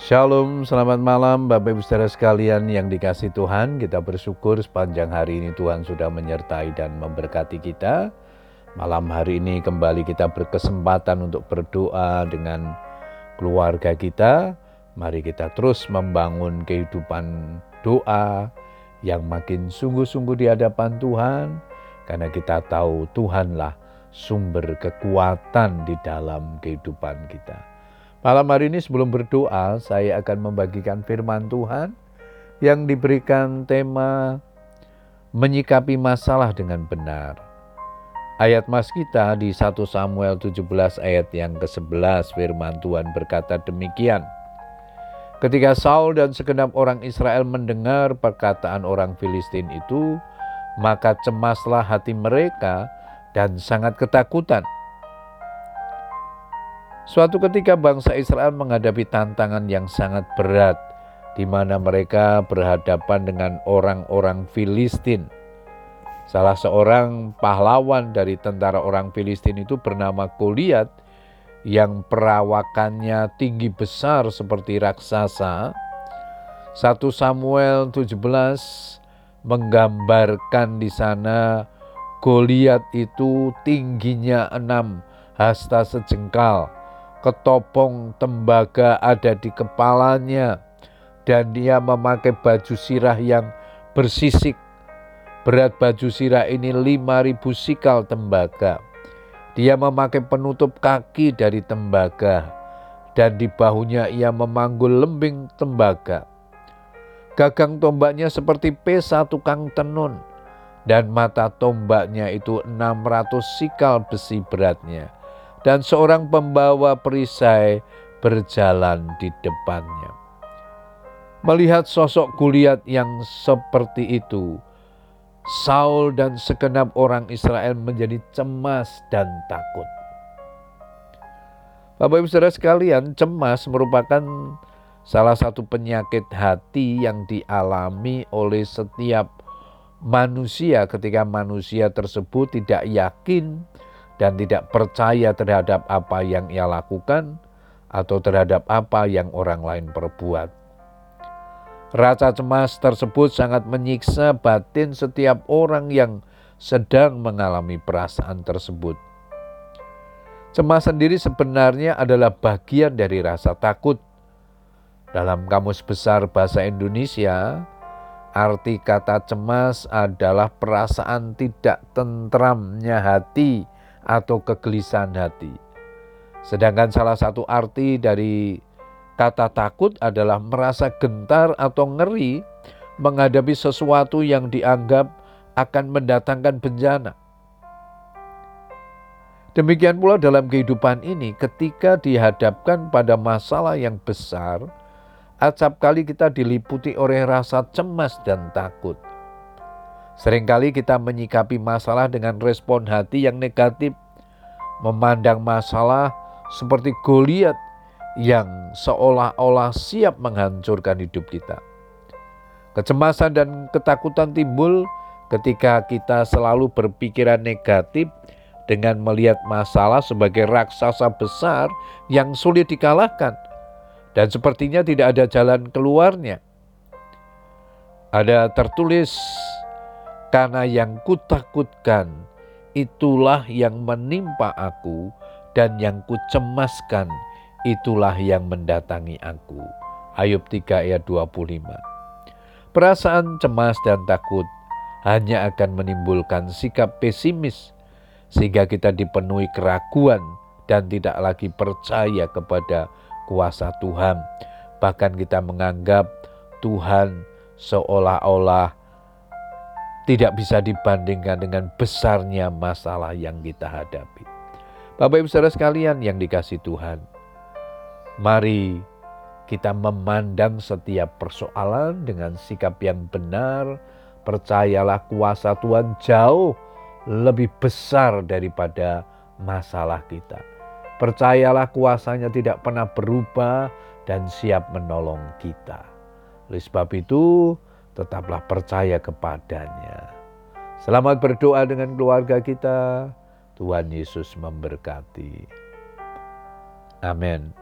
Shalom, selamat malam Bapak Ibu saudara sekalian yang dikasih Tuhan. Kita bersyukur sepanjang hari ini Tuhan sudah menyertai dan memberkati kita. Malam hari ini kembali kita berkesempatan untuk berdoa dengan keluarga kita. Mari kita terus membangun kehidupan doa yang makin sungguh-sungguh di hadapan Tuhan. Karena kita tahu Tuhanlah sumber kekuatan di dalam kehidupan kita. Malam hari ini sebelum berdoa, saya akan membagikan firman Tuhan yang diberikan tema menyikapi masalah dengan benar. Ayat mas kita di 1 Samuel 17 ayat yang ke-11 firman Tuhan berkata demikian. Ketika Saul dan segenap orang Israel mendengar perkataan orang Filistin itu, maka cemaslah hati mereka dan sangat ketakutan. Suatu ketika bangsa Israel menghadapi tantangan yang sangat berat di mana mereka berhadapan dengan orang-orang Filistin. Salah seorang pahlawan dari tentara orang Filistin itu bernama Goliat yang perawakannya tinggi besar seperti raksasa. 1 Samuel 17 menggambarkan di sana Goliat itu tingginya enam hasta sejengkal ketopong tembaga ada di kepalanya, dan dia memakai baju sirah yang bersisik. Berat baju sirah ini 5000 sikal tembaga. Dia memakai penutup kaki dari tembaga, dan di bahunya ia memanggul lembing tembaga. Gagang tombaknya seperti pesa tukang tenun, dan mata tombaknya itu 600 sikal besi beratnya dan seorang pembawa perisai berjalan di depannya. Melihat sosok Goliat yang seperti itu, Saul dan segenap orang Israel menjadi cemas dan takut. Bapak Ibu Saudara sekalian, cemas merupakan salah satu penyakit hati yang dialami oleh setiap manusia ketika manusia tersebut tidak yakin dan tidak percaya terhadap apa yang ia lakukan atau terhadap apa yang orang lain perbuat. Rasa cemas tersebut sangat menyiksa batin setiap orang yang sedang mengalami perasaan tersebut. Cemas sendiri sebenarnya adalah bagian dari rasa takut. Dalam Kamus Besar Bahasa Indonesia, arti kata cemas adalah perasaan tidak tentramnya hati atau kegelisahan hati. Sedangkan salah satu arti dari kata takut adalah merasa gentar atau ngeri menghadapi sesuatu yang dianggap akan mendatangkan bencana. Demikian pula dalam kehidupan ini, ketika dihadapkan pada masalah yang besar, acap kali kita diliputi oleh rasa cemas dan takut. Seringkali kita menyikapi masalah dengan respon hati yang negatif, memandang masalah seperti Goliat yang seolah-olah siap menghancurkan hidup kita. Kecemasan dan ketakutan timbul ketika kita selalu berpikiran negatif dengan melihat masalah sebagai raksasa besar yang sulit dikalahkan dan sepertinya tidak ada jalan keluarnya. Ada tertulis karena yang kutakutkan itulah yang menimpa aku dan yang kucemaskan itulah yang mendatangi aku. Ayub 3 ayat 25. Perasaan cemas dan takut hanya akan menimbulkan sikap pesimis sehingga kita dipenuhi keraguan dan tidak lagi percaya kepada kuasa Tuhan. Bahkan kita menganggap Tuhan seolah-olah tidak bisa dibandingkan dengan besarnya masalah yang kita hadapi. Bapak Ibu Saudara sekalian yang dikasih Tuhan, mari kita memandang setiap persoalan dengan sikap yang benar. Percayalah kuasa Tuhan jauh lebih besar daripada masalah kita. Percayalah kuasanya tidak pernah berubah dan siap menolong kita. Oleh sebab itu, tetaplah percaya kepadanya. Selamat berdoa dengan keluarga kita. Tuhan Yesus memberkati. Amin.